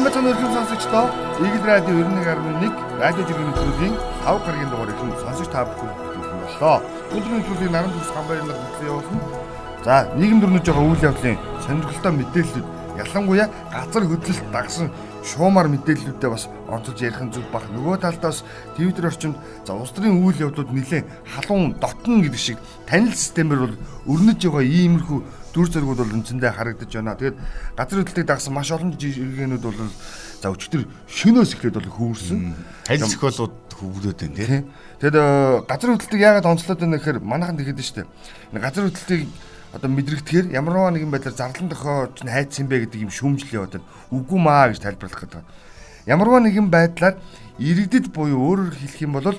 Мэцэн өргөн сонсогчдоо Игэл радио 91.1 радио жиргэний төлөвийн 5 гарагийн дугаар ихэнх сонсогч та бүхэн боллоо. Өдрийн төлөвийн наран тус хамбарын нар хөтлөө явуулна. За, нийгэм дөрнөж байгаа үйл явдлын сонирхолтой мэдээллүүд ялангуяа газар хөдлөлт дагсан шуумар мэдээллүүдээ бас онцолж ярих нь зүг баг. Нөгөө талдаас Twitter орчинд за улс төрийн үйл явдлууд нэлээд халуун дотно гэдэг шиг танил системээр бол өрнөж байгаа иймэрхүү дүр зургууд бол үндсэндээ харагдаж байна. Тэгээд газар хөдлөлтийг дагсан маш олон жиргэнүүд бол за өчтөр шөнөөс эхлээд бол хөвөрсөн. Аль зохиолууд хөвгөлөд байна тийм. Тэгэд газар хөдлөлтийг яагаад онцлоод байна гэхээр манайхан шүү дээ. Газар хөдлөлтийг одоо мэдрэгдэхээр ямарваа нэгэн байдлаар зарлан тохиож хайцсан бэ гэдэг юм шүүмжлэл яваад байна. Үгүй маа гэж тайлбарлах гэдэг. Ямарваа нэгэн байдлаар иргэдэд буюу өөрөөр хэлэх юм бол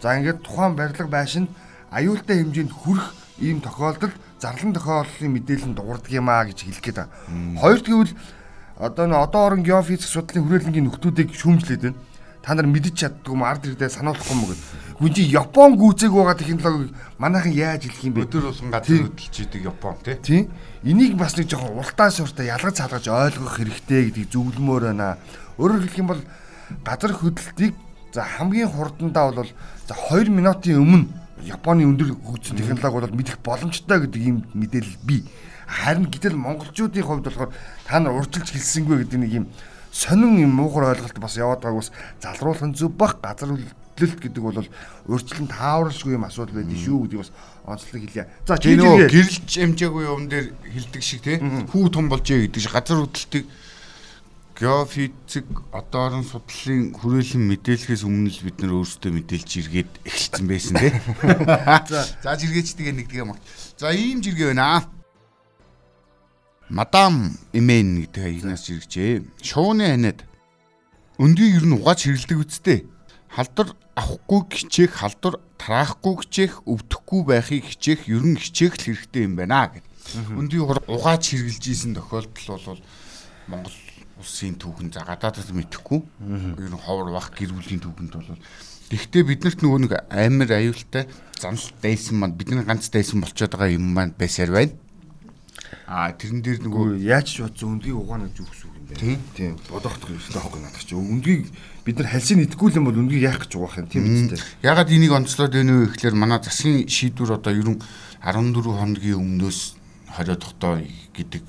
за ингээд тухайн барилга байшинд аюултай хэмжээнд хүрэх ийм тохиолдолд зарлан тохиоллын мэдээлэл нь дуурдаг юм аа гэж хэлэх гээд байна. Хоёр тэгвэл одоо н одоо орон геофизик судлалын хүрээлэнгийн нөхдүүдийг шүүмжлээд байна. Та нар мэдчих чаддгүй юм ард ирдээ сануулахгүй юм гээд. Гүн чи Япон гүйцээг байгаа технологиг манайхан яаж хэлэх юм бэ? Өдөр болгон газар хөдөлж идэг Япон тий. Энийг бас нэг жоохон уртаа шууртаа ялгаж цаалгаж ойлгох хэрэгтэй гэдгийг зөвлөмөр байна. Өөрөөр хэлэх юм бол газар хөдлөлтийг за хамгийн хурдандаа бол за 2 минутын өмнө Японы өндөр хөгжсөн технологи бол мэдэх боломжтой гэдэг ийм мэдээлэл бий. Харин гэтэл монголчуудын хувьд болохоор та нар урьдчилж хэлсэнгүй гэдэг нэг ийм сонин юм муухай ойлголт бас яваад байгааг бас залруулах нь зөв бах газар хөдлөлт гэдэг бол урьдчилан тааваршгүй юм асуудал байдаг шүү гэдэг бас онцлог хэлье. За чи нөгөө гэрэлж амжаагүй юм дээр хилдэг шиг тий хүү том болж яа гэдэг шиг газар хөдлөлтийг геофизик одоорн судлалын хүрээлэн мэдээлэхээс өмнө л бид нар өөрсдөө мэдээлж иргээд эхэлсэн байсан тий. За за жиргээч тэгээ нэг тэгээ мах. За ийм жиргээ байна аа. Мадам Имен гэдэг хаягнаас жиргэжээ. Шууны ханад өндгийг ер нь угааж хэрэлдэг үсттэй. Халдвар авахгүй хичээх, халдвар тараахгүй хичээх, өвдөхгүй байхыг хичээх, ер нь хичээх л хэрэгтэй юм байна гэд. Өндгийг угааж хэрглэж исэн тохиолдол бол Монгол улсын түүхэнд за гадаадаас мэдхгүй. Ер нь ховор бах гэр бүлийн түүхэнд бол Гэхдээ биднэрт нөгөө нэг амар аюултай занал дайсан маань бидний ганц дайсан болчиход байгаа юм маань байсаар байна. Аа тэрэн дээр нөгөө яаж ч бодсон өндгийг угаана гэж үгс үг юм байна. Тийм. Тийм. Бодохт хэрэгтэй хог надад чи. Өндгийг бид нар хальсыг идэхгүй юм бол өндгийг яах гэж угаах юм тийм үстэй. Ягаад энийг онцлоод байна вэ гэхээр манай засгийн шийдвэр одоо ерөн 14 хоногийн өмнөөс 20 тогтоо гэдэг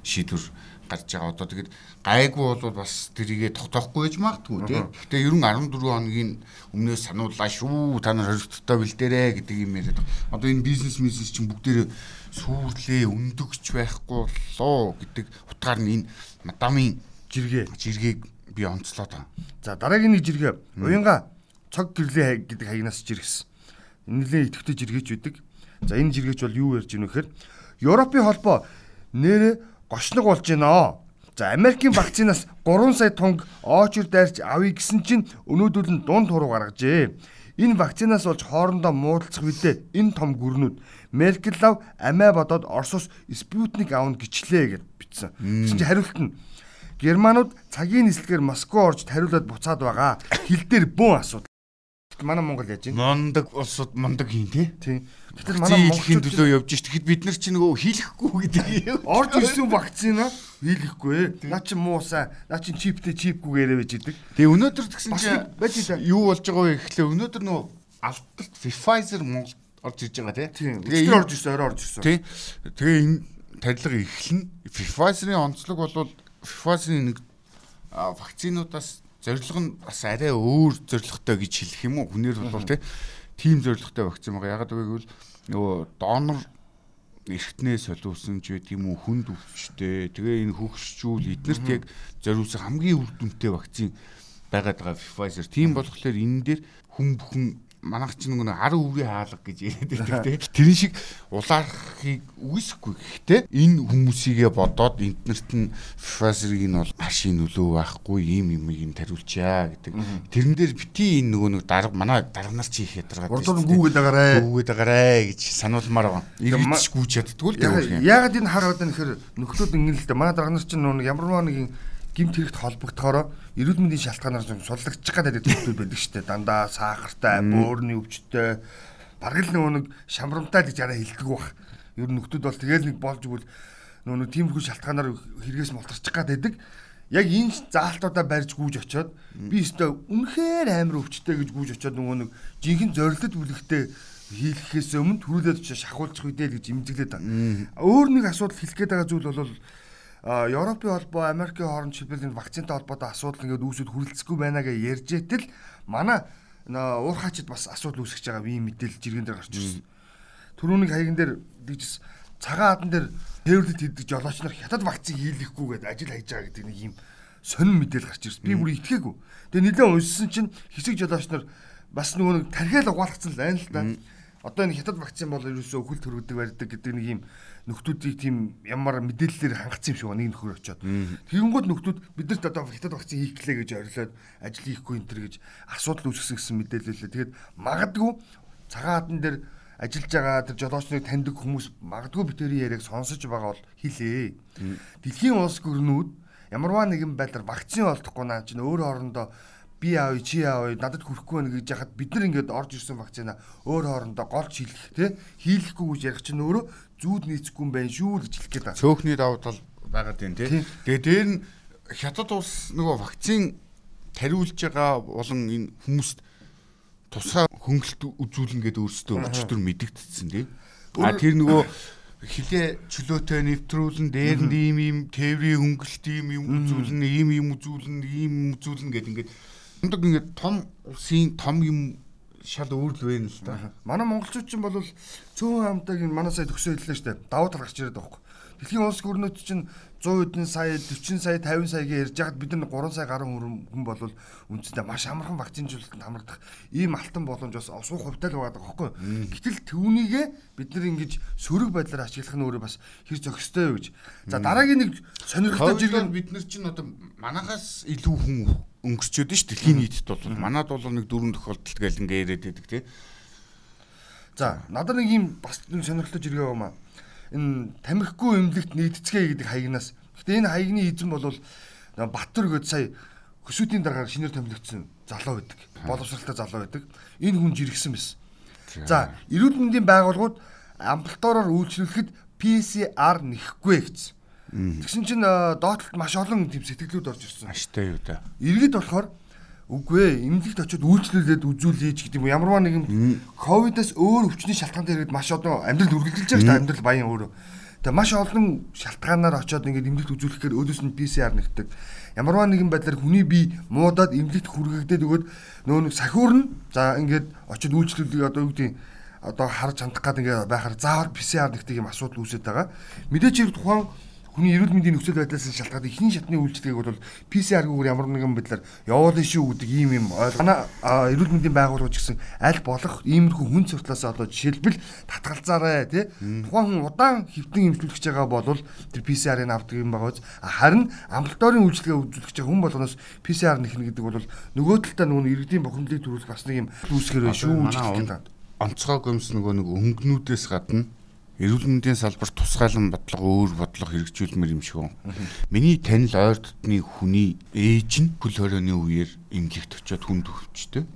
шийдвэр гарч байгаа. Одоо тэгээд гайгүй бол бас тэрийгэ тогтоохгүй байж магадгүй тийм. Гэхдээ ерөн 14 хоногийн өмнөөс санууллаа шүү. Та нар хоригдтойтой бэлдээрээ гэдэг юм яриад. Одоо энэ бизнес бизнес чинь бүгдээрээ сүрлээ өндөгч байхгүй боллоо гэдэг утгаар нь энэ мадамын жиргээ жиргээг би онцлоод байгаа. За дараагийн нэг жиргээ уянга цог гэрлээ гэдэг хаягнаас жиргэсэн. Нилээ идэвхтэй жиргээч үүдэг. За энэ жиргээч бол юу ярьж гэнэ вэхээр Европын холбоо нэрээ гошног болж байна. За Америкийн вакцинаас 3 сая тоног очер дайрч авъя гэсэн чинь өнөөдөр нь дунд хуруу гаргажээ. Энэ вакцинаас болж хоорондоо муудалцах үедээ энэ том гүрнүүд Меркел лав амиа бодоод Оросоос Спутник аавн гिचлээ гэд бичсэн. Тэгсэн чинь хариулт нь Германууд цагийн нислэгээр Москва орж тариулаад буцаад байгаа. Хил дээр бүүн асуудал. Манай Монгол яаж юм? Мондог улсууд мондог хийн тий. Тийм. Гэтэл манай Монголын төлөө явж ш. Тэгэхэд бид нар чи нөгөө хийлэхгүй гэдэг. Орж ирсэн вакцина хийлэхгүй. Наа чи муусаа, наа чи чиптэй чипгүйгээрээ байж идэг. Тэгээ өнөөдөр тэгсэн чи юу болж байгаа вэ гэхлээр өнөөдөр нөгөө алдалт Pfizer Монгол орж ирж байгаа тий. Тэгээ орж ирсэн, орой орж ирсэн. Тий. Тэгээ энэ тарилга эхлэн Pfizer-ийн онцлог бол Pfizer-ийн нэг вакцинуудаас зорилго нь бас арай өөр зорилготой гэж хэлэх юм уу? Хүнээр бол тий тийм зорилготой вакцин байгаа. Ягаад гэвэл нөгөө донор эртнээ солиулсан ч байт юм уу хүнд өвчтэй. Тэгээ энэ хөгшчүүл эднэрт яг зориулсан хамгийн үр дүнтэй вакцин байгаад байгаа Pfizer. Тийм болохоор энэ дээр хүн бүхэн манайх чинь нөгөө ар өврийн хаалга гэж яриад байдаг тийм. Тэрэн шиг улаархыг үгүйсэхгүй. Гэхдээ энэ хүмүүсийгээ бодоод интернет нь Pfizer-ыг нь бол машин нөлөө байхгүй ийм юм ийм тариулчаа гэдэг. Тэрэн дээр бити энэ нөгөө нэг дарга манай дарга нар чи их ядаргаад байна. Урдуур гүүгээд байгаарэ. Гүүгээд байгаарэ гэж сануулмаар байгаа. Иргэдч гүйж чаддгүй л дээ. Яагаад энэ хараад байна гэхээр нөхлөд ингэ л дээ. Манай дарга нар чинь нөгөө ямар нэгэн гимт хэрэгт холбогдохоор эрүүл мэндийн шалтгаанаар суллагчих гадаад төлөвлөл байдаг шүү дээ. Дандаа сахартай, бөөрийн өвчтөй, бараг л нөгөө нэг шамрамтай гэж арай хэлдэг бах. Ер нь нөхдүүд бол тэгэл нэг болж игэл нөгөө нэг тиймэрхүү шалтгаанаар хэрэгээс мултарчих гад байдаг. Яг энэ заалтуудаа барьж гүйж очоод би өстой үнэхээр амар өвчтэй гэж гүйж очоод нөгөө нэг жинхэнэ зорилт бүлэгтэй хийхээс өмнө төрүүлээд очиж шахуулчих үедээ л гэж имзэглээд байгаа. Өөр нэг асуудал хэлэх гээд байгаа зүйл бол Европын холбоо, Америкийн хооронд шилбэл энэ вакцинтай холбоотой асуудал ингээд үүсэд хүрэлцэхгүй байна гэж ярьж итэл манай уурхаачд бас асуудал үүсгэж байгаа ийм мэдээлэл жиргэн дээр гарч ирсэн. Төрөүний хаяган дээр дийжс цагаан хадан дээр тээвэрлэлт хийдэг жолооч нар хятад вакцин хийлгэхгүйгээд ажил хийж байгаа гэдэг нэг ийм сонин мэдээлэл гарч ирсэн. Би бүр итгээгүй. Тэгээ нэлээд уншсан чинь хэсэг жолооч нар бас нөгөө нэг тархиал угаалгацсан л байна л да. Одоо энэ хятад вакцин бол ерөөсөө өхөл төрөдөг барьдаг гэдэг нэг ийм нөхдүүдийг тийм ямар мэдээллээр хангацсан юм шиг нэг нөхөр очоод. Тэгэнгүүт нөхдүүд бидэрт одоо хятад вакцин хийх гэлээ гэж орилоод ажил хийхгүй энэ төр гэж асуудал үүсгэсэн гэсэн мэдээлэлээ. Тэгээд магадгүй цагаан хадан дээр ажиллаж байгаа тэр жолоочныг таньдаг хүмүүс магадгүй битэрийн яриаг сонсож байгаа бол хэлээ. Дэлхийн улс гүрнүүд ямарваа нэгэн байдлаар вакцин олдохгүй наа чинь өөр хоорондоо би аав чи аав надад хүрэхгүй байна гэж яхад бид нар ингээд орж ирсэн вакцина өөр хоорондоо голч хийлгэх те хийлгэхгүй гэж ярих чинь өөрөө зүүд нийцэхгүй юм байна шүү гэж хэлэх гээд байна. Цөөхний давуу тал байгаад байна те. Тэгээ дээр нь хятад улс нөгөө вакцин тариулж байгаа болон энэ хүмүүст тусгай хөнгөлт үзүүлнэ гэдэг өөрсдөө өчтөр мэдэгдсэн те. А тэр нөгөө хилээ чөлөөтэй нэвтрүүлэн дээр нь ийм ийм тээврийн хөнгөлт ийм юм үзүүлнэ ийм ийм үзүүлнэ ийм үзүүлнэ гэдэг ингээд Ундаг ингээд том улсын том юм шал өөр л байна л да. Манай монголчууд ч бол цөөн хамтаг манай сая төгсөө хэллээ штэ. Давуу тал гарч ирээд байгаа хөөх. Дэлхийн улс гүрнүүд чинь 100 хэдэн сая 40 сая 50 саяг ярьж хаад бид нар 3 сая гаруй хүн бол үндсэндээ маш амархан вакцинжуулалтанд хамрагдах ийм алтан боломж бас суух хувьтай л байгаа байхгүй. Гэтэл түүнийгээ бид нар ингэж сөрөг байдлаар ашиглах нь өөрөө бас хэр зохистой юу гэж. За дараагийн нэг сонирхолтой жиргэн бид нар чинь одоо манахаас илүү хүн өнгөрчөөд ш дэлхийн нийтэд бол манад бол нэг дөрөв тохиолдолт гэл ингээ яриад байдаг тий. За надад нэг юм бас сонирхолтой жиргээ байна. Энэ тамхигүй эмнэлэгт нийтцгээ гэдэг хаягнаас. Гэтэ энэ хаягны эзэн бол Баттар гээд сая хөсөөтийн дараагаар шинээр томилогдсон залуу байдаг. Боловсралтай залуу байдаг. Энэ хүн жиргсэн байсан. За эрүүл мэндийн байгууллагууд амбулатороор үйлчлүүлэхэд PCR нэхэхгүй гэсэн. Тэгсэн чинь доотлолт маш олон тийм сэтгэлүүд орж ирсэн. Аштай юу да. Иргэд болохоор үгүй ээ эмнэлэгт очиод үйлчлүүлээд үзүүлээ ч гэдэг юм ямарваа нэгэн ковидоос өөр өвчний шалтгаантай иргэд маш одоо амьдрал үргэлжилж байгаа шүү дээ амьдрал баян өөрөө. Тэгээ маш олон шалтгаанаар очиод ингээд эмнэлэгт үзүүлэхээр өөдөөс нь PCR нэгтдэг. Ямарваа нэгэн байдлаар хүний бие муудаад эмнэлэгт хүргэгдээд өгөөд нөө нэг сахиурна. За ингээд очиод үйлчлүүлээ одоо юу гэдэг одоо харж хандах гад ингээд байхаар заавал PCR нэгтдэг юм асуудал үүсэж байгаа. Мэдээч хэрэг тухайн хүний эрүүл мэндийн нөхцөл байдлаас шалтгаалаад ихний шатны үйлчлэгийг бол PCR-гээр ямар нэгэн байдлаар явуулна шүү гэдэг ийм юм ойл. Манай эрүүл мэндийн байгууллагууд гэсэн аль болох иймэрхүү хүн цогтлоос одоо жишээлбэл татгалзаарай тий. Тухайн хүн удаан хөвтөн имжлүүлж байгаа бол тэр PCR-ыг авдаг юм байгаа. Харин амбулаторийн үйлчлэгээ үзүүлэх хүн болгоноос PCR нэхнэ гэдэг бол нөгөө талдаа нөгөө иргэдийн бохимдлыг төрүүлэх бас нэг юм үүсгэр байх шүү гэж онцгой гомс нөгөө нэг өнгнүүдээс гадна эрүүл мэндийн салбар тусгайлан бодлого өөр бодлого хэрэгжүүлмээр юм шиг байна. Миний танил ойр дотны хүний ээж нь хөл хорионы үеэр эмнэлэгт очиод хүнд өвчтэй.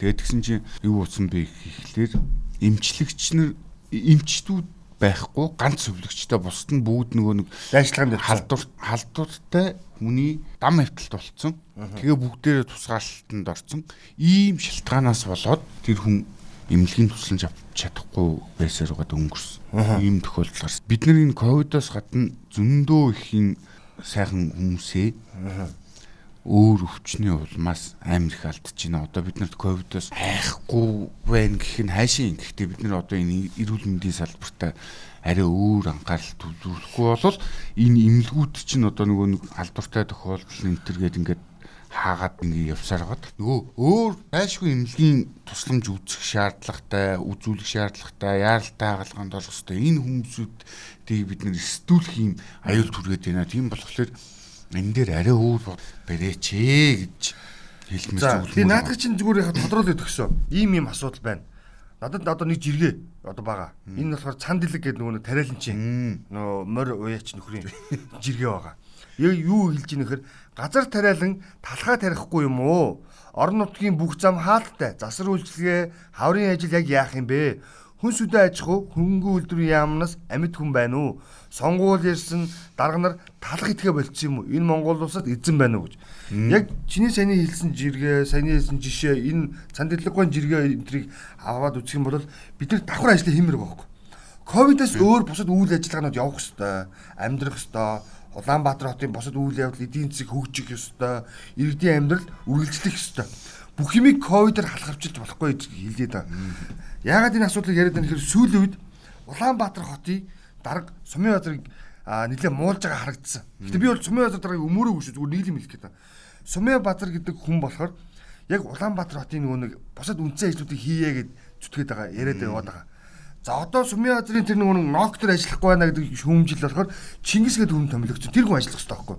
Тэгээд тэгсэн чинь юу утсан бэ гэхлээр эмчлэгч нар эмчтүүд байхгүй ганц өвлөгчтэй бусд нь бүгд нөгөө нэг ажиллагаанд халдвар халдвартай хүний дам хөвтөлт болцсон. Тэгээ бүгдээрээ тусгаалтанд орсон. Ийм шалтгаанаас болоод тэр хүн эмнэлгийн тусламж авч чадахгүй байсаар гад өнгөрсөн. Ийм тохиолдол гарсан. Бид нар энэ ковидоос гадна зөндөө ихийн сайхан хүмүүсээ өөр өвчний улмаас амар их алдчихж байна. Одоо бид нарт ковидоос хайхгүй байна гэх нь хайшин. Гэхдээ бид нар одоо энэ эрүүл мэндийн салбартаа арай өөр анхаарал төвлөрөхгүй болол энэ имлгүүд чинь одоо нөгөө нэг халдвартай тохиолдол энэ төр гээд ингээд хаагаад ингэ явсаар гот нөгөө өөр байшгүй эмнэлгийн тусламж үзэх шаардлагатай үзүүлэх шаардлагатай яаралтай хаалганд орох хэвээр энэ хүмүүсүүдийг бид нэр сэтүүлэх юм аюул түргээд байна. Тийм болохоор энэ дээр арай өөр барьээч гэж хэлмээр зүйл. Тэгээ наадах чинь зүгээр яг тодруулаад өгсөн. Ийм ийм асуудал байна. Надад одоо нэг жиргээ одоо байгаа. Энэ болохоор цан дэлэг гэдэг нөгөө тариалан чинь нөгөө морь уяач нөхрийн жиргээ байгаа. Яг юу хэлж ийнэхэр газар тариалан талхаа тарихгүй юм уу? орон нутгийн бүх зам хаалттай. Засар үйлчлэгээ, хаврын ажил яг яах юм бэ? Хүн сүдэ аж ахуй хөнгөн үйлдвэрийн яамнаас амьд хүн байна уу? Сонгуул ярьсан дарга нар талах итгэ болцсон юм уу? Энэ Монгол улсад эзэн байна уу гэж. Яг чиний саяны хэлсэн жиргээ, саяны хэлсэн жишээ энэ цандилгын жиргээ энтрийг аваад үзэх юм бол бид нар давхар ажлыг хиймээр байгаа байхгүй. Ковидоос өөр бусад үйл ажиллагаанууд явах хэвээр, амьдрах хэвээр, Улаанбаатар хотын бусад үйл явдал эдийн засаг хөгжих ёстой, иргэдийн амьдрал үргэлжлэх ёстой. Бүх юмыг ковидоор халахвчилж болохгүй гэж хэлээд байгаа. Яагаад энэ асуудлыг яриад байна гэхээр сүүлийн үед Улаанбаатар хотын дарга Сумын базарыг нэлээд муулж байгаа харагдсан. Гэтэ би бол Сумын базар даргаыг өмөрөөгүй шүү зүгээр нийлэм хэлэх гэдэг. Сумын базар гэдэг хүн болохоор яг Улаанбаатар хотын нөгөө нэг бусад үндсэн ажлуудыг хийе гэд зүтгээд байгаа яриад яваад байгаа. За одоо Сумын базарын тэр нөгөө ноктор ажиллахгүй байна гэдэг шүүмжил болохоор Чингис гэдэг хүн томилогдсон. Тэр хүн ажиллах хэрэгтэй байхгүй.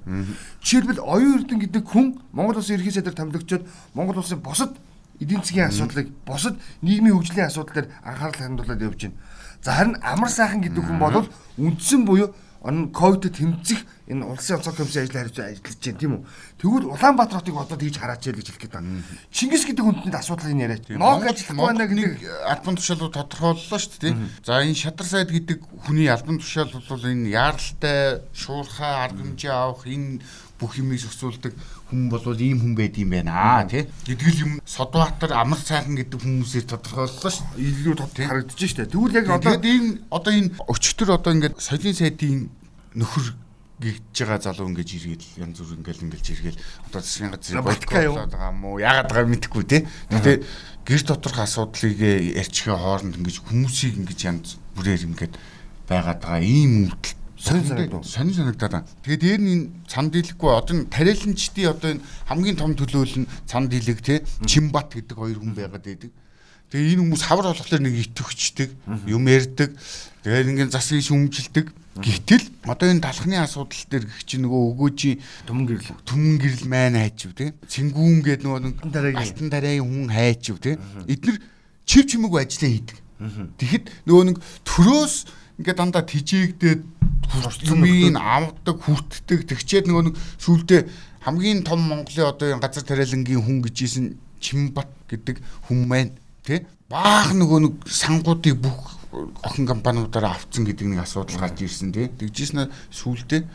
Жишээлбэл оюун эрдэнэ гэдэг хүн Монгол улсын ерхий сайдаар томилогдчод Монгол улсын бусад эдийн засгийн асуудлыг бусад нийгмийн хөгжлийн асуудал дээр анхаарал хандуулад явж байна. За харин амар сайхан гэдэг хүн бол үндсэн буюу он ковид тэмцэх энэ улсын онцгой комиссийн ажил хариуцсан ажиллаж байна тийм үү. Тэгвэл Улаанбаатар хотыг одоо тэгж хараач яа гэж хэлэх гээд байна. Чингис гэдэг хүндэнд асуудал энэ яриач. Ног ажиллахгүй байна гэдэг альбан тушаалууд тодорхойллоо шүү дээ. За энэ шадар сайд гэдэг хүний альбан тушаал бол энэ яаралтай шуурхай арга хэмжээ авах энэ бүх юмыг зохицуулдаг хүн бол ийм хүн байд юм байна аа тий. Эдгэл юм Содбаатар амар сайхан гэдэг хүмүүсээр тодорхойллоо шүү. Илүү тод харагдаж штэ. Тэгвэл яг одоо энэ одоо энэ өчтөр одоо ингээд соёлын сайдын нөхөр гихж байгаа залуу ингэж иргээд янз бүр ингээл ингээл иргээл одоо засгийн газрын болоод байгаа уу яагаад байгаа мэдэхгүй тий. Гэтэ гэр доторх асуудлыг ярьчихээ хооронд ингэж хүмүүсийг ингэж янз бүрээр ингээд байгаад байгаа ийм өвдөлт сонир санагдаад байна. Тэгээд дээр нь энэ цанд дийлэхгүй одоо энэ тариаланчдын одоо энэ хамгийн том төлөөлөл нь цанд дийлэг те Чимбат гэдэг хоёр хүн байгаад байдаг. Тэгээ энэ хүмүүс хавар болохоор нэг итвчдэг, юм ярьдаг. Тэгээд ингээд засгийг шүмжилдэг. Гэтэл одоо энэ талхны асуудал дээр гэх чинь нөгөө өгөөжийн түмэн гэрэл түмэн гэрэл маань хайчив те. Цэнгүүн гэдэг нөгөө алтан тариагийн хүн хайчив те. Эднэр чив чимээгүй ажиллаа хийдэг. Тэгэхэд нөгөө нэг төрөөс ингээд дандаа тижээгдээд юмыг авдаг, хүртдэг. Тэгчээд нөгөө нэг сүулдэ хамгийн том Монголын одоо энэ газар тариалангийн хүн гэж ийсэн Чимбат гэдэг хүн маань тий баах нөгөө нэг сангуудыг бүх охин компаниудаараа авцсан гэдэг нэг асуудал гарч ирсэн тий. Тэгжсэн сүулдэ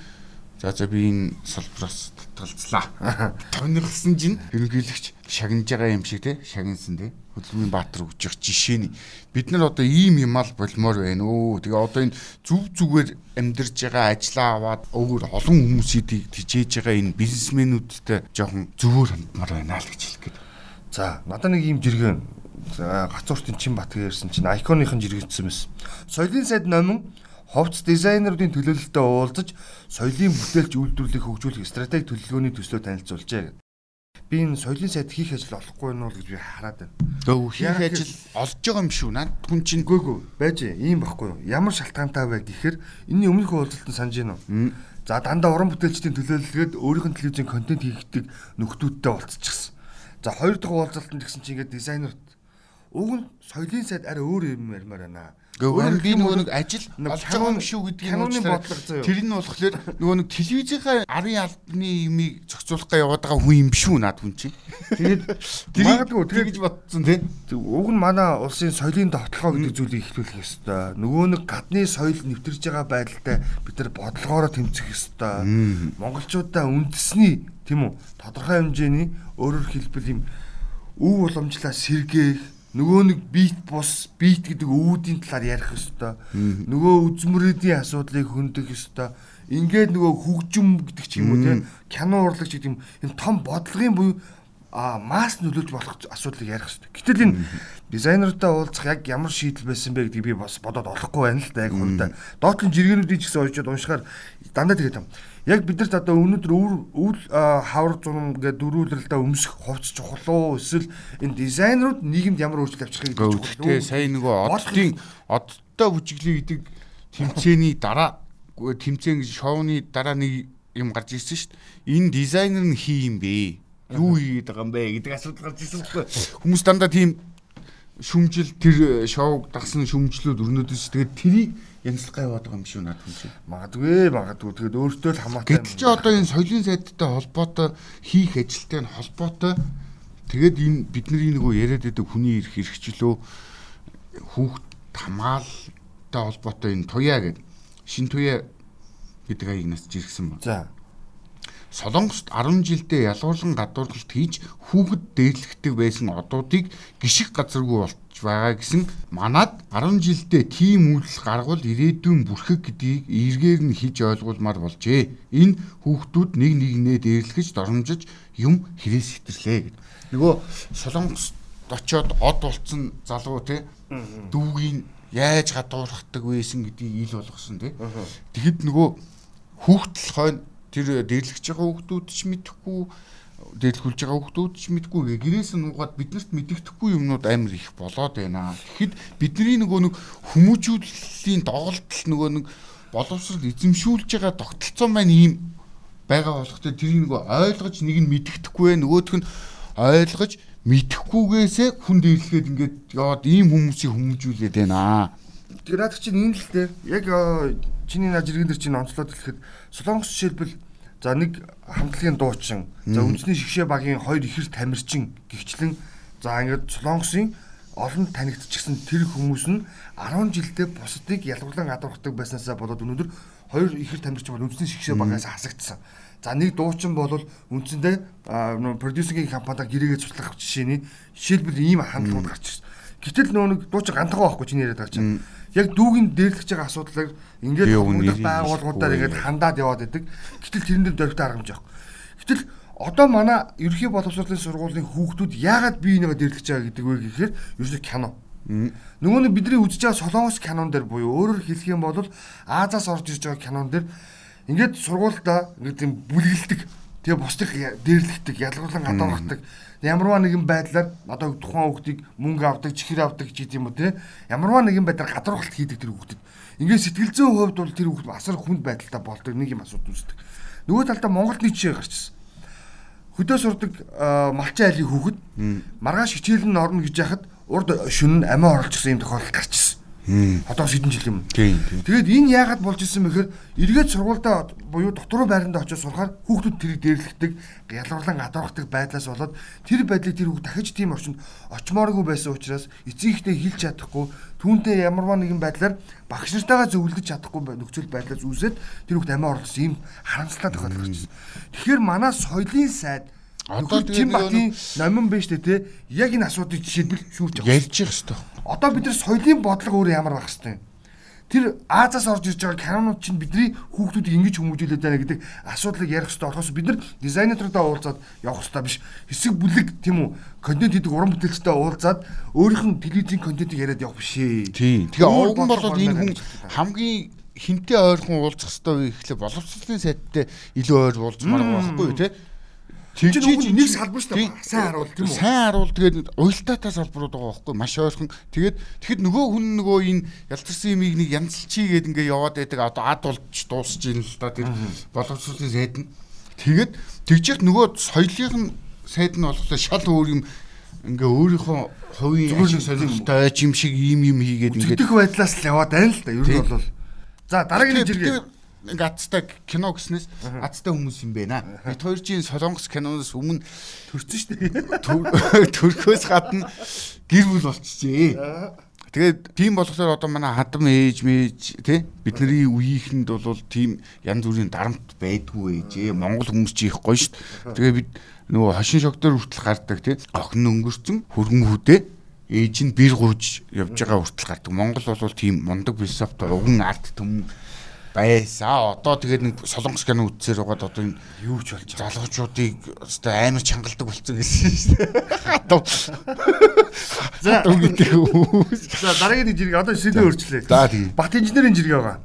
За за би энэ салбараас татгалзлаа. Тонирсан чинь ерөнхийлөгч шагнаж байгаа юм шиг те шагнасан те хөдөлмөрийн баатар өгч явах жишээний бид нар одоо ийм юм ал болмоор байна өө тэгээ одоо энэ зүв зүгээр амьдарж байгаа ажлаа аваад өөр олон хүмүүсийг тижээж байгаа энэ бизнесмэнүүдтэй жоохон зөвөр хандмаар байна л гэж хэлэх гээд. За надад нэг ийм жиргэн гацууртын чин бат гэсэн чинь айконыхын жиргэжсэн мэс. Соёлын сайд номин ховц дизайнеруудын төлөөлөлтөд уулзаж соёлын бүтээлч үйлдвэрлэлийг хөгжүүлэх стратеги төлөвлөгөөний төслөө танилцуулжээ. Би энэ соёлын сайд хийх ажил олохгүй нь бол гэж би хараад байна. Гөө хийх ажил олж байгаа юм шүү наад хүн чинь гүйгүй байж ийм байхгүй юу? Ямар шалтгаантай вэ гэхээр энэний өмнөх уулзалтанд санаж уу? За дандаа уран бүтээлчдийн төлөөлөлгээд өөрийнх нь телевизийн контент хийгдэг нөхдүүдтэй уулзчихсан. За хоёр дахь уулзалтанд гэсэн чинь ингээд дизайнерт уг нь соёлын сайд арай өөр юм ярмаар байна Гэхдээ би нөгөө нэг ажил олж байгаа юм шүү гэдгийг бодлого тэр нь болохоор нөгөө нэг телевизийнхаа арын албаны юмыг зохицуулах га яваад байгаа хүн юм шүү над хүн чинь. Тэгээд магадгүй тэгэж бодсон тийм. Уг нь манай улсын соёлын довтлогоо гэдэг зүйлийг ихлүүлэх ёстой. Нөгөө нэг гадны соёл нэвтэрж байгаа байдалтай бид нар бодлогоороо тэмцэх ёстой. Монголчуудаа үндэсний тийм үү тодорхой хэмжээний өөрөөр хэлбэл юм өв уламжлаа сэргээх нөгөө нэг бит бус бит гэдэг үүдийн талаар ярих ёстой. Нөгөө үзмөрөдийн асуудлыг хөндөг ёстой. Ингээд нөгөө хөгжим гэдэг ч юм уу тийм кино урлагч гэдэг юм энэ том бодлогын буюу а масс нөлөөлж болох асуудлыг ярих хэрэгтэй. Гэтэл энэ дизайнертай уулзах яг ямар шийдэл байсан бэ гэдгийг би бас бодоод олохгүй байна л да яг хувьдаа. Доотлон жиргэнүүдийг ч гэсэн уншаад уншихаар дандаа тэгээд юм яг бидэрт одоо өнөөдөр үйл хавар зурм гэдэг дөрүүлрэлдээ өмсөх хувцс чухал уу эсвэл энэ дизайнерууд нийгэмд ямар өөрчлөлт авчрахыг гэж чухал уу? Сая нөгөө оддын одтой бүжиглээ гэдэг тэмцээний дараа тэмцээн шоуны дараа нэг юм гарч ирсэн шүү дээ. Энэ дизайнер нь хий юм бэ? Юу хийгээд байгаа юм бэ гэдэг асуудал гарч ирсэн байхгүй. Хүмүүс дандаа тийм шүмжил тэр шоуг дагсан шүмжлүүд өрнөдөөс тэгээд тэрийг янзлах яваад байгаа юм шүү надад хүн чинь. Магадгүй магадгүй тэгээд өөртөө л хамаатай. Гэтэл чи одоо энэ соёлын сайдтай холбоотой хийх ажилтай нь холбоотой Тэгээд энэ бидний нөгөө яриад байдаг хүний эрх эрхчлөө хүүхд хамгаалалтай холбоотой энэ туяа гэдэг шин туяа гэдэг аягнаас жиргсэн байна. За. Солонгост 10 жилдээ ялгуурлан гадуурлалт хийж хүүхэд дээрлэгдэг байсан одуудыг гიშг газаргүй байгаа гэсэн манад 10 жилдээ тийм үйлдэл гаргавал ирээдүйн бүрхэг гэдгийг эргээр нь хийж ойлгуулмаар болжээ. Энэ хүүхдүүд нэг нэгнээ дээрлэгэж доромжиж юм хэрээс хитэрлээ гэдэг. Нөгөө Солонгост очоод од болцсон залуу те дүүгийн яаж гадуурхдаг байсан гэдгийг ил болгосон те. Тэгэхэд нөгөө хүүхдэл хойно тэр дээрлэгч байгаа хүүхдүүд ч мэдэхгүй дээрлүүлж байгаа хүүхдүүд ч мэдгүй гэрээс нь нуугаад биднэрт мэддэхгүй юмнууд амар их болоод байна. Тэгэхэд бидний нөгөө нэг хүмүүжүүллийн доголдол нөгөө нэг боловсрол эзэмшүүлж байгаа тогтолцоо маань ийм байгаа болохтой тэрийг нөгөө ойлгож нэг нь мэддэхгүй нөгөөх нь ойлгож мэдхгүйгээсээ хүн дээрлэхэд ингээд яваад ийм хүмүүсийг хүмүүжүүлээд байна. Тэгэхээр наад чинь энэ л дээ. Яг чиний наа жиргэн дээр чинь онцлоод хэлэхэд Солонгос жишээлбэл за нэг хамтлагийн дуучин, за үндэсний шгшээ багийн хоёр ихэр тамирчин гихчлэн за ингээд Солонгосын олон танигдчихсан тэр хүмүүс нь 10 жилдээ бусдыг ялгарлан гадуурхдаг байснаасаа болоод өнөөдөр хоёр ихэр тамирчин бол үндэсний шгшээ багаас хасагдсан. За нэг дуучин бол үндсэндээ продюсерийн компанид гэрээгээ цуслах жишээний жишээлбэл ийм хандлагууд гарч ирсэн. Гэтэл нөө нэг дуучин гантайгаа байхгүй чиний яриад байгаа чинь яг дүүгийн дээрлэж байгаа асуудлыг ингээд хүмүүст байгууллагуудаар ингээд хандаад яваад байдаг. Гэтэл тэрэн дээр дөрвтэй аргамж авах. Гэтэл одоо манай ерөнхий боловсролын сургуулийн хүүхдүүд яагаад бие бинийгээ дээрлэж байгаа гэдэг вэ гэхээр ерөөсөө кино. Нөгөө нь бидний үзэж байгаа солонгос кинон дээр буюу өөрөөр хэлэх юм бол Азаас орж ирж байгаа кинон дээр ингээд сургуультай ингээд юм бүлгэлдэг тэгээ бусдыг дээрлэгдэг, ялгарлан гадуурхдаг ямарваа нэгэн байдлаар одоо тухайн хүүхдийг мөнгө авдаг, чихэр авдаг ч гэдэм үү те. Ямарваа нэгэн байдлаар гадуурхалт хийдэг тэр хүүхдэд. Ингээд сэтгэл зүйн хувьд бол тэр хүүхд асар хүнд байдалтай болдог нэг юм асуудал үүсдэг. Нөгөө талдаа Монголд нэг жишээ гарч ирсэн. Хөдөө сурдаг малчин айлын хүүхэд маргааш хичээлэн орно гэж яхад урд шүн амиа оруулчихсан юм тохиолдол гарч Одоос хэдэн жил юм. Тэгээд энэ яагаад болж исэн бэхээр эргээд сургуультай буюу дотор байранд очиж сурахаар хүүхдүүд тэрийг дээрлэгдэг, ялгарлан гадуурхдаг байдлаас болоод тэр байдлыг тэр хүүхд дахиж тийм орчинд очимооргүй байсан учраас эцэгтэй хэлж чадахгүй, түүнтэй ямарваа нэгэн байдлаар багш нартайгаа зөвлөж чадахгүй нөхцөл байдлаас үүсээд тэр хүүхд амиа орлсон юм харамсалтай тохиолдол гарч ирсэн. Тэгэхээр манай соёлын сайд Одоо тийм батын номин биш үү те яг энэ асуудыг жишээлбэл шүүрч байгаа. Ярьж явах хэрэгтэй. Одоо бид нар соёлын бодлого өөр ямар байх хэвтэй. Тэр Азаас орж ирж байгаа канонууд чинь бидний хүүхдүүдийг ингэж хүмүүжүүлээд байна гэдэг асуудлыг ярих хэрэгтэй болохоос бид нар дизайнеруудаа уулзаад явах хэрэгтэй биш. Хэсэг бүлэг тийм үү контент хийдэг уран бүтээлчтэй уулзаад өөрийнх нь телевизийн контентыг яриад явах биш ээ. Тийм. Тэгээ овгон болоод энэ хүн хамгийн хинтээ ойрхон уулзах хэрэгтэй вэ гэхлээр боловсролын сайттай илүү ойр уулзмаар байгаа байхгүй юу те Тэгж нэг салбар шүү дээ. Сайн харуул тийм үү? Сайн харуул тэгээд уялдаатай салбарууд байгаа байхгүй маш ойрхон. Тэгээд тэгэхэд нөгөө хүн нөгөө энэ ялцарсан юмыг нэг янзлчий гээд ингээ яваад байдаг. Одоо ад болж дуусж ийн л да тэр боловсролын сайд нь. Тэгээд тэгжих нөгөө соёлын сайд нь болохоор шал өөр юм ингээ өөрийнхөө хувийн ашиг сонирхолтой айч юм шиг ийм юм хийгээд ингээ тэгэх байдлаас л яваад байна л да. Ер нь бол За дараагийн жиргээ ингээ атстай кино гэснээс атстай хүмүүс юм байна. Бид хоёр чинь солонгос киноноос өмнө төрсөн шүү дээ. Төрхөөс гадна гэр бүл болчихжээ. Тэгээд тийм болохоор одоо манай хадам ээж мэж тий бидний үеийнхэнд бол тийм янз бүрийн дарамт байдгүй ээжээ. Монгол хүмүүс чи их гоё шүү дээ. Тэгээ бид нөгөө хошин шогтор хүртэл гардаг тий охин өнгөрцөн хөргөн хүүдээ ээж нь бэр гурж явж байгаа хүртэл гардаг. Монгол бол тийм мундаг философт уган арт төмөн байсан. Одоо тэгээд нэг солонгос кино үзсээр байгаад одоо энэ юу ч болж байгаа. Залуучуудыг өстой амар чангалдаг болсон гэсэн шүү дээ. Одоо За За дараагийн нэг жиргээ одоо шийдвэр өөрчлөө. За тийм. Бат инженерийн жиргээ байгаа.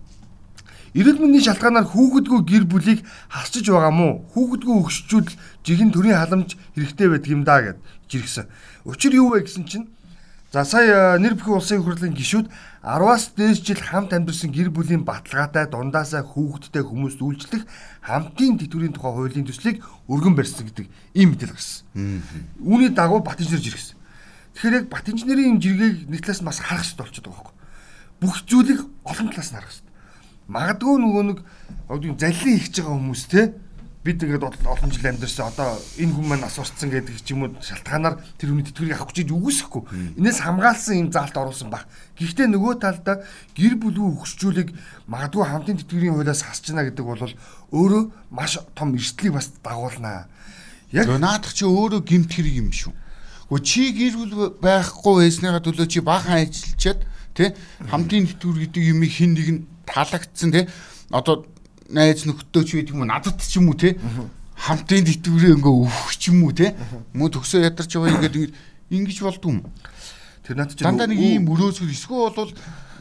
Эрүүл мэндийн шалтгаанаар хүүхэдгүй гэр бүлийг хасчиж байгаа мó? Хүүхэдгүй өгшчүүд жихэн төрийн халамж хэрэгтэй байдаг юм да гэд жиргсэн. Учир юу вэ гэсэн чинь За сая нэр бүхий улсын хурлын гишүүд 10-аас дээш жил хамт амьдарсан гэр бүлийн баталгаатай дундаасаа хүүхэдтэй хүмүүст үйлчлэх хамтын тэтгэврийн тухай хуулийн төслийг өргөн барьсан гэдэг ийм мэдээлэл гарсан. Үүний дагуу бат инженер жиргсэн. Тэгэхээр яг бат инженерийн жиргэгийг нэг талаас бас харах хэрэгтэй болчиход байгаа байхгүй. Бүх зүйлийг олон талаас нь харах хэрэгтэй. Магадгүй нөгөө нэг заллин хийж байгаа хүмүүс те бид ингээд олон жил амьдэрсэн одоо энэ хүн маань нас урцсан гэдэг ч юм уу шалтгаанаар тэр хүний тэтгэврийг авах гэж үгүйсэхгүй. Энээс хамгаалсан юм заалт оруулсан баг. Гэхдээ нөгөө талдаа гэр бүлгүй хөгжүүлэг магадгүй хамтын тэтгэврийн хуулиас хасчна гэдэг бол өөрөө маш том эрсдлийг бас дагуулнаа. Яг наадах чи өөрөө гимт хэрэг юм шүү. Гэхдээ чи гэр бүл байхгүй байсныгаа төлөө чи баахан ажиллачаад тий хамтын тэтгэвэр гэдэг юм хин нэг нь таалагдсан тий одоо найз нөхдөд ч байдаг юм уу надад ч юм уу те. Хамтын тэтгэврээ ингээ өөх ч юм уу те. Мөн төгсөө ядарч байгаа ингээд ингэж болдгүй юм. Тэр над чинь дандаа нэг ийм өрөөсгөр эсвэл бол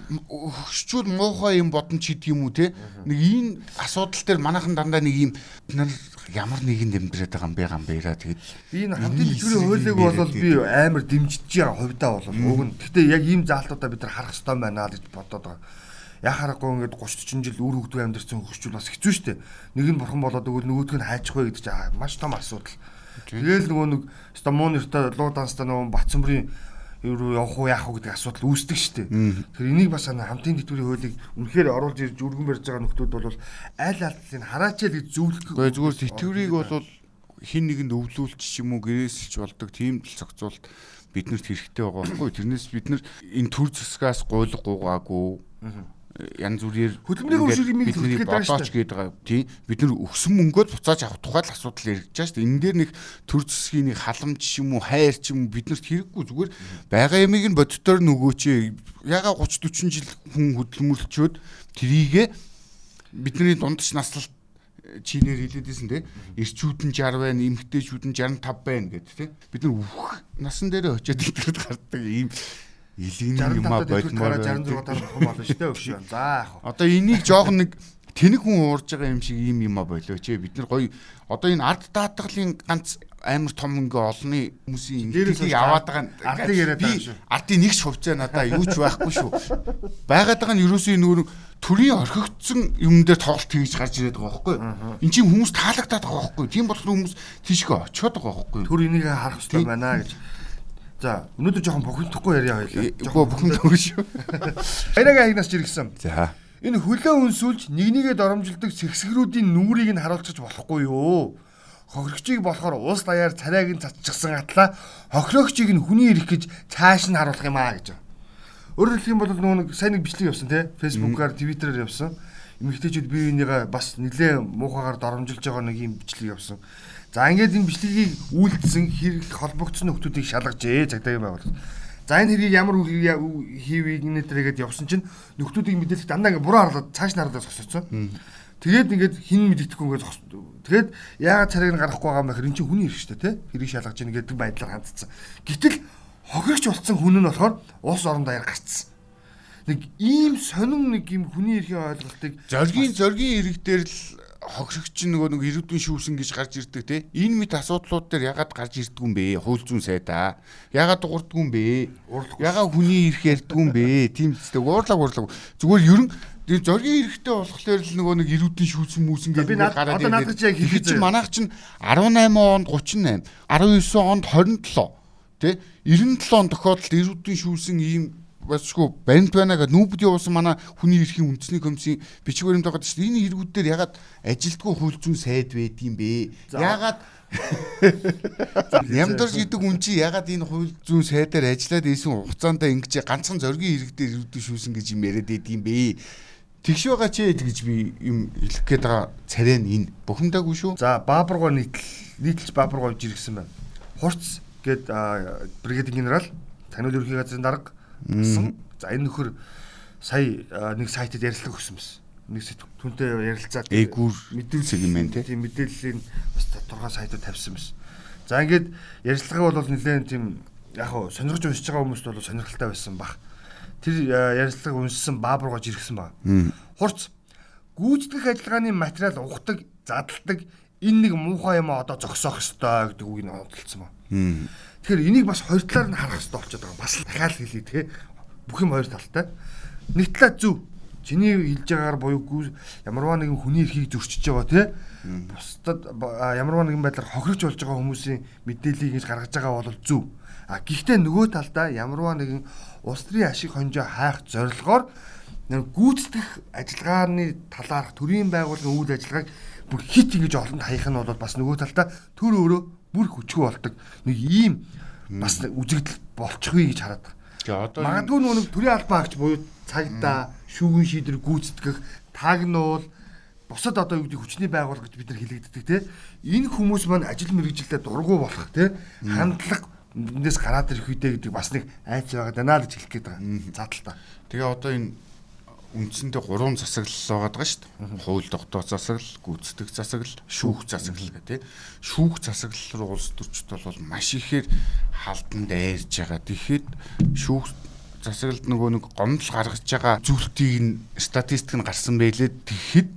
хөшчүүл муухай юм бодон ч гэдэг юм уу те. Нэг ийм асуудал дээр манайхан дандаа нэг нар ямар нэгэн дэмдрээд байгаа юм бэ гам бэра. Тэгээд энэ хамтын тэтгэврийн хуулийг бол би амар дэмжиж байгаа хувьдаа бол. Уг нь гэхдээ яг ийм заалтуудаа бид нар харах хэрэгтэй байна гэж бодоод байгаа яхаарахгүй ингээд 30 40 жил үр хөвгдөг амьдэрсэн хөрчүүл бас хэцүү шттэ. Нэг нь бурхан болоод өгвөл нөгөөдг нь хайчих вэ гэдэг чинь маш том асуудал. Тэгэл нөгөө нэг стамон нэртэй луу данстай нөгөө Батцамбрын юу явах уу яах уу гэдэг асуудал үүсдэг штэ. Тэгэхээр энийг бас хамтын тэтгэврийн хуулийг үнэхээр оруулж ирж өргөн барьж байгаа нөхдүүд бол аль алдлыг хараач л гэж зөвлөх. Гэхдээ зүгээр тэтгэврийг бол хин нэгэнд өвлүүлч юм уу гэрээсэлж болдог тийм л зохицуулт биднэрт хэрэгтэй байгаа байхгүй. Тэрнээс бид нар энэ төр засгаас гуйлга гуугаагүй янз бүрээр хөдөлмөрийн хөршиг юм бидний бодооч гээд байгаа. Тийм бид нар өгсөн мөнгөд буцааж авах тухай л асуудал яригдж байгаа шүү дээ. Энэ дээр нэг төр засгийн нэг халамж юм уу, хайр ч юм уу биднэрт хэрэггүй. Зүгээр байгаа ямиг нь боддоор нөгөөч яга 30 40 жил хүн хөдөлмөрлчөөд трийгээ бидний дундч наслалт чинээр хэлээдсэн те эрчүүд нь 60 байна, эмэгтэйчүүд нь 65 байна гэдэг те бид нар үх насан дээр очиод итгэж гардаг ийм Илгэн юм а болмоор 66 дараа бохом болно шүү дээ өгшөө. За яах вэ? Одоо энийг жоохон нэг тэнэг хүн уурж байгаа юм шиг юм юм а болооч ээ. Бид нар гоё одоо энэ арт даатгалын ганц амар том ингээ олонний хүмүүсийн ингэдэг аваад байгаа артыг яриад байгаа шүү. Артын нэг ч хувьцаа надаа юу ч байхгүй шүү. Байгаад байгаа нь ерөөсөө нүүр төрийн орхигдсон юм дээр тоглолт хийж гарч ирээд байгаа байхгүй. Энд чинь хүмүүс таалагдаад байгаа байхгүй. Тийм болохоор хүмүүс тийшгээ очиод байгаа байхгүй. Төр энийг харах хэрэгтэй байна гэж За өнөөдөр жоохон бухимдахгүй яриа хоёлаа. Үгүй бухимдахгүй шүү. Баяраа агнаас жиргсэн. За. Энэ хөлөө өнсүүлж нэг нэгэ доромжилдог сэгсгрүүдийн нүрийг нь харуулчих болохгүй юу? Хохирогчийг болохоор уус даяар царайг нь цацчихсан атлаа хохирогчийг нь хүний ирэх гэж цааш нь харуулах юм аа гэж. Өөрөөр хэлэх юм бол нөгөө нэг сайн нэг бичлэг явсан тий. Фэйсбүүкээр, Твиттерээр явсан. Эмэгтэйчүүд бие бинийгээ бас нэлээ муухагаар доромжилж байгаа нэг юм бичлэг явсан. За ингээд энэ бичлэгийг үйлдэлсэн хэрэг холбогдсон нөхдүүдийг шалгажээ цагдаагийн байгууллага. За энэ хэргийг ямар хийвийг нэтрэгээд явсан чинь нөхдүүдийг мэдээлэх дандаа ингээд буруу харлаад цааш нь харлаад зогсоцсон. Тэгээд ингээд хин мэддэхгүй ингээд тэгээд яагаад царайг нь гаргахгүй байгаа юм бэ хэр эн чинь хүний хэрэг шүү дээ тий. Хэрийг шалгаж ийн гэдэг байдлаар хандсан. Гэтэл хохирогч болсон хүн нь болохоор улс орон даяар гарцсан. Нэг ийм сонин нэг юм хүний эрхийн ойлголтыг зоргийн зоргийн ирэг дээр л хогшигч нөгөө нэг ирээдүйн шүүсэн гэж гарч ирдэг те. Энэ мэт асуудлууд дээр ягаад гарч ирдэг юм бэ? Хууль зүйн сайдаа ягаад дуурддаг юм бэ? Ягаад хүний ирэх ярьдаг юм бэ? Тийм зүгт уурлаг уурлаг. Зүгээр ерөн Тэгээ зоргийн эрэхтэй болохоор л нөгөө нэг ирүүдийн шүүсэн mūсэн гэдэг гараад ирээд. Одоо надад яг хэлэх чинь манайх чинь 18 онд 38, 19 онд 27 тий 97 он тохиолдолд ирүүдийн шүүсэн ийм басгүй баримт байна гэдэг нүүбд явуулсан манай хүний эрхийн үндэсний комиссийн бичиг баримт байгаа шүү дээ. Энэ эргүүдээр ягаад ажилтгүй хууль зүйн сайд байдгийм бэ? Ягаад Нямдорж гэдэг хүн чи ягаад энэ хууль зүйн сайдаар ажиллаад ийсэн хугацаанд ингэж ганцхан зоргийн иргэдээр ирүүдэн шүүсэн гэж юм яриад байдгийм бэ? Тэгш байгаа ч гэж би юм хэлэх гээд байгаа царай нь энэ бухимдаагүй шүү. За Баабургоо нийтл нийтэлж Баабургоо жиргсэн байна. Хурц гээд бригадын генерал таниул ерхий газрын дарга гэсэн. За энэ нөхөр сая нэг сайтад ярилцлага өгсөн байсан. Нэг түнтэй ярилцаад эгүүр мэдээлэл сегмент тийм мэдээллийн бас тодорхой сайтад тавьсан байсан. За ингээд ярилцлага бол нэлээд тийм яг хуу сонирхож уншиж байгаа хүмүүст бол сонирхолтой байсан баг. Тэр ярилцлага уншсан баабургаж иргсэн баг. Хурц гүйцэтгэх ажиллагааны материал ухдаг, задалдаг энэ нэг муухай юм одоо зогсоох ёстой гэдэг үгийг онцолцсон баг. Тэгэхээр энийг бас хоёр талаар нь харах хэрэгтэй болчиход байгаа. Бас дахиад хэлье те. Бүх юм хоёр талтай. Нэг талаа зөв. Чиний хэлж байгаагаар буюугүй ямарваа нэгэн хүний эрхийг зөрчиж байгаа те. Бусдад ямарваа нэгэн байдлаар хохирч болж байгаа хүмүүсийн мэдээллийг ингэж гаргаж байгаа бол зөв. А гэхдээ нөгөө талдаа ямарваа нэгэн улс төрийн ашиг хонжоо хайх зорилгоор гүйцэтгэх ажиллагааны талаарх төрийн байгууллагын үйл ажиллагааг бүр хит ингэж олонд хаях нь бол бас нөгөө талдаа төр өөрөө бүр хүчгүй болдог. Нэг ийм бас үзэгдэл болчихгүй гэж хараад байна. Тэгээ одоо Магадгүй нөгөө төрийн албаа агч буюу цагдаа, шүүгэн шийдвэр гүйцэтгэх, тагнуул бусад одоо юу гэдэг хүчний байгууллага гэж бид нар хэлэгддэг те. Энэ хүмүүс маань ажил мэргэжилтэд дургу болох те. Хандлага эндээс гараад ирэх үедээ гэдэг бас нэг айц байгаа даа гэж хэлэх гээд байгаа. Задлаа. тэгээ одоо энэ үндсэндээ гурван засаглал байгаа даа шүү дээ. Хууль тогтоох засаглал, гүйцэтгэх засаглал, шүүх засаглал гэх тийм. Шүүх засаглал руу улс төрчд бол маш ихээр халданд айрж байгаа. Тэгэхэд шүүх засаглалд нөгөө нэг гомдол гаргаж байгаа зүйлтийг нь статистик нь гарсан байлээ. Тэгэхэд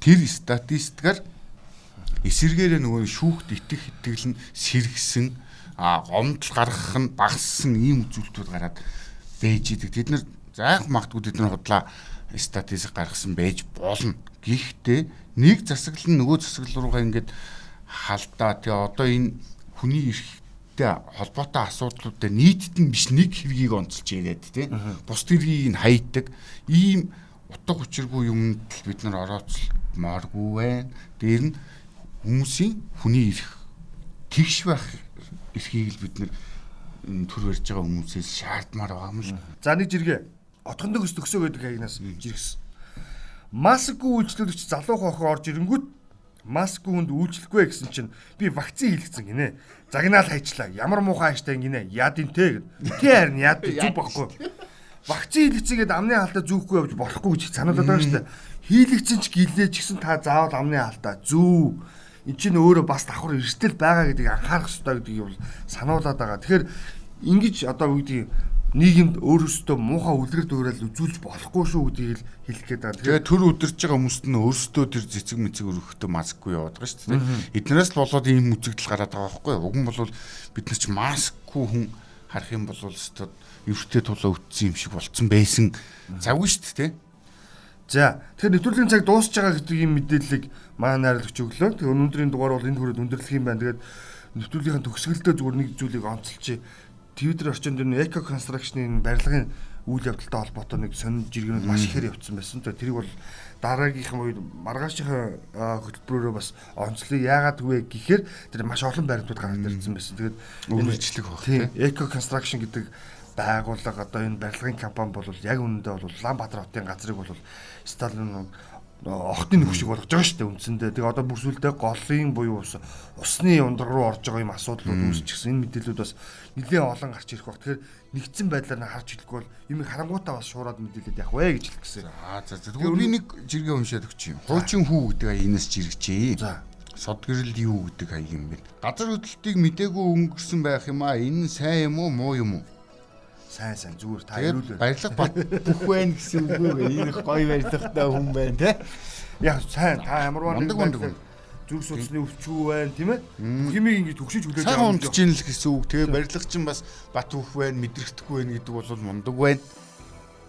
тэр статистикаар эсэргээрээ нөгөө шүүхт итгэх итгэл нь сэргсэн гомдол гаргах нь багассан ийм зүйлтүүд гараад байж идэг. Тэд нар заах магтгүй тэд нар худлаа статистик гаргасан байж болно. Гэхдээ нэг засаглал нь нөгөө засаглал руугаа ингээд халдаа. Тэгээ одоо энэ хүний эрхтэй холбоотой асуудлуудад нийтэд нь биш нэг хэргийг онцолж яриад тий. Бус хэргийг нь хайдаг. Ийм утга учиргүй юмд л бид нар орооцмооргүй байна. Дээр нь хүмүүсийн хүний эрх тэгш байх эрхийг л бид нар төр барьж байгаа хүмүүсээс шаардмаар байгаа юм л. За нэг жиргээ. Отхон дөгс төгсөө гэдэг хаягнаас жиргсэн. Маскгүй үйлчлүүлэгч залуу хохоо орж ирэнгүүт маскгүй хүнд үйлчлэхгүй гэсэн чинь би вакцин хийлгэсэн гинэ. Загнаал хайчлаа. Ямар муухай хайштай гинэ. Яад ин тэ гэд. Тэ харин яад зүг баггүй. Вакцин хийлгэцгээд амны хаалтаа зүүхгүй явж болохгүй гэж сануулдаг байгаа шүү дээ. Хийлгэцэн ч гэлээ ч гэсэн та заавал амны хаалтаа зүү. Энд чинь өөрөө бас давхар эрсдэл байгаа гэдгийг анхаарах хэрэгтэй гэдгийг бол сануулад байгаа. Тэгэхээр ингэж одоо юу гэдэг нийгэмд өөрөөсөө муухай үлгэр дуурал үзүүлж болохгүй шүү гэдгийг хэлэх гээд байгаа. Тэгээ төр өдөрж байгаа хүмүүст нь өөрсдөө тэр цэцэг мэцэг өргөхтэй маскгүй яваад байгаа шүү дээ. Эднээс л болоод ийм үзэгдэл гараад байгаа байхгүй юу? Уг нь бол бид нар ч маскгүй хүн харах юм бол өстөд эвртэй тулаа үтсэн юм шиг болцсон байсан. Завгүй шүү дээ. За тэгэхээр нэвтрүүлгийн цаг дуусж байгаа гэдэг ийм мэдээллийг манай найруулагч өглөө. Тэгээ өнөөдрийн дугаар бол энэ хүрээд өндөрлөх юм байна. Тэгээд нэвтрүүлгийн төгсгөлдөө зүгээр нэг зүйлийг онцолчих. Twitter орчинд энэ Eco Construction-ийн барилгын үйл явдалтай холбоотой нэг сонин жиргэнүүд маш ихээр явцсан байсан. Тэрийг бол дараагийнхан үед маргаашийн хөтөлбөрөөрөө бас онцлог яагаад вэ гэхээр тэр маш олон баримтууд гараад ирсэн байсан. Тэгээд үргэлжлэх баг тийм. Eco Construction гэдэг байгууллага одоо энэ барилгын компани бол яг үнэндээ бол Улаанбаатар хотын газрыг бол Сталин охтын нөх шиг болгож байгаа шүү дээ үндсэндээ. Тэгээ одоо бүр сүлдээ голын буюу ус усны ундраг руу орж байгаа юм асуудлууд үүсчихсэн. Энэ мэдээлүүд бас нэлээд олон гарч ирэх баг. Тэгэхээр нэгдсэн байдлаар нь харж хэлэхгүй бол юм харангуйтаа бас шуураад мэдээлээд явах вэ гэж хэлэх гэсэн. Аа за за. Тэгвэл би нэг жиргээ уншаад өгч юм. Хуучин хүү гэдэг аянаас жиргэжээ. За. Сод гэрэл юу гэдэг аяг юм бэ? Газар хөдлөлтийг мдээгүй өнгөрсөн байх юм аа. Энэ сайн юм уу, муу юм уу? Сайн сайн зүгээр та Тэгээд ирүүл. барилга бат бүх байна гэсэн үг үү? Их гоё барилгатай хүн байна те. Яг сайн та ямарваа мундаг хүн. зүрх судасны өвчүү байна тийм ээ. Химиг ингэж төгшөж хүлээж Сайн юм ийн л гэсэн үг. Тэгээ барилга чинь бас бат бүх байна, мэдрэгдэхгүй байна гэдэг бол мундаг байна.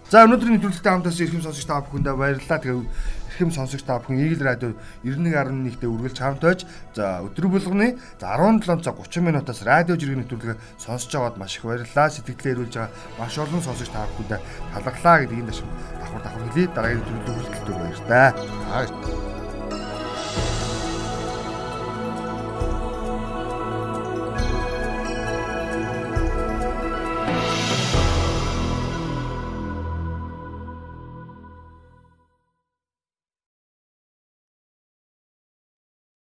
За өнөөдрийн нэвтрүүлэгтээ хамтаас эрхэм сонсогч та бүхэндээ баярлалаа. Тэгээ эрхэм сонсогч та бүхэн Eagle Radio 91.1-т үргэлж хамтайж за өдөр болгоны за 17 цаг 30 минутаас радио жиргэн нэвтрүүлгээ сонсож байгаад маш их баярлалаа. Сэтгэлдээ ирүүлж байгаа маш олон сонсогч та бүхэндээ талархлаа гэдгийг дэшин давхар давхар хэлье. Дараагийн нэвтрүүлэгт хүртэл баярлалаа. Аа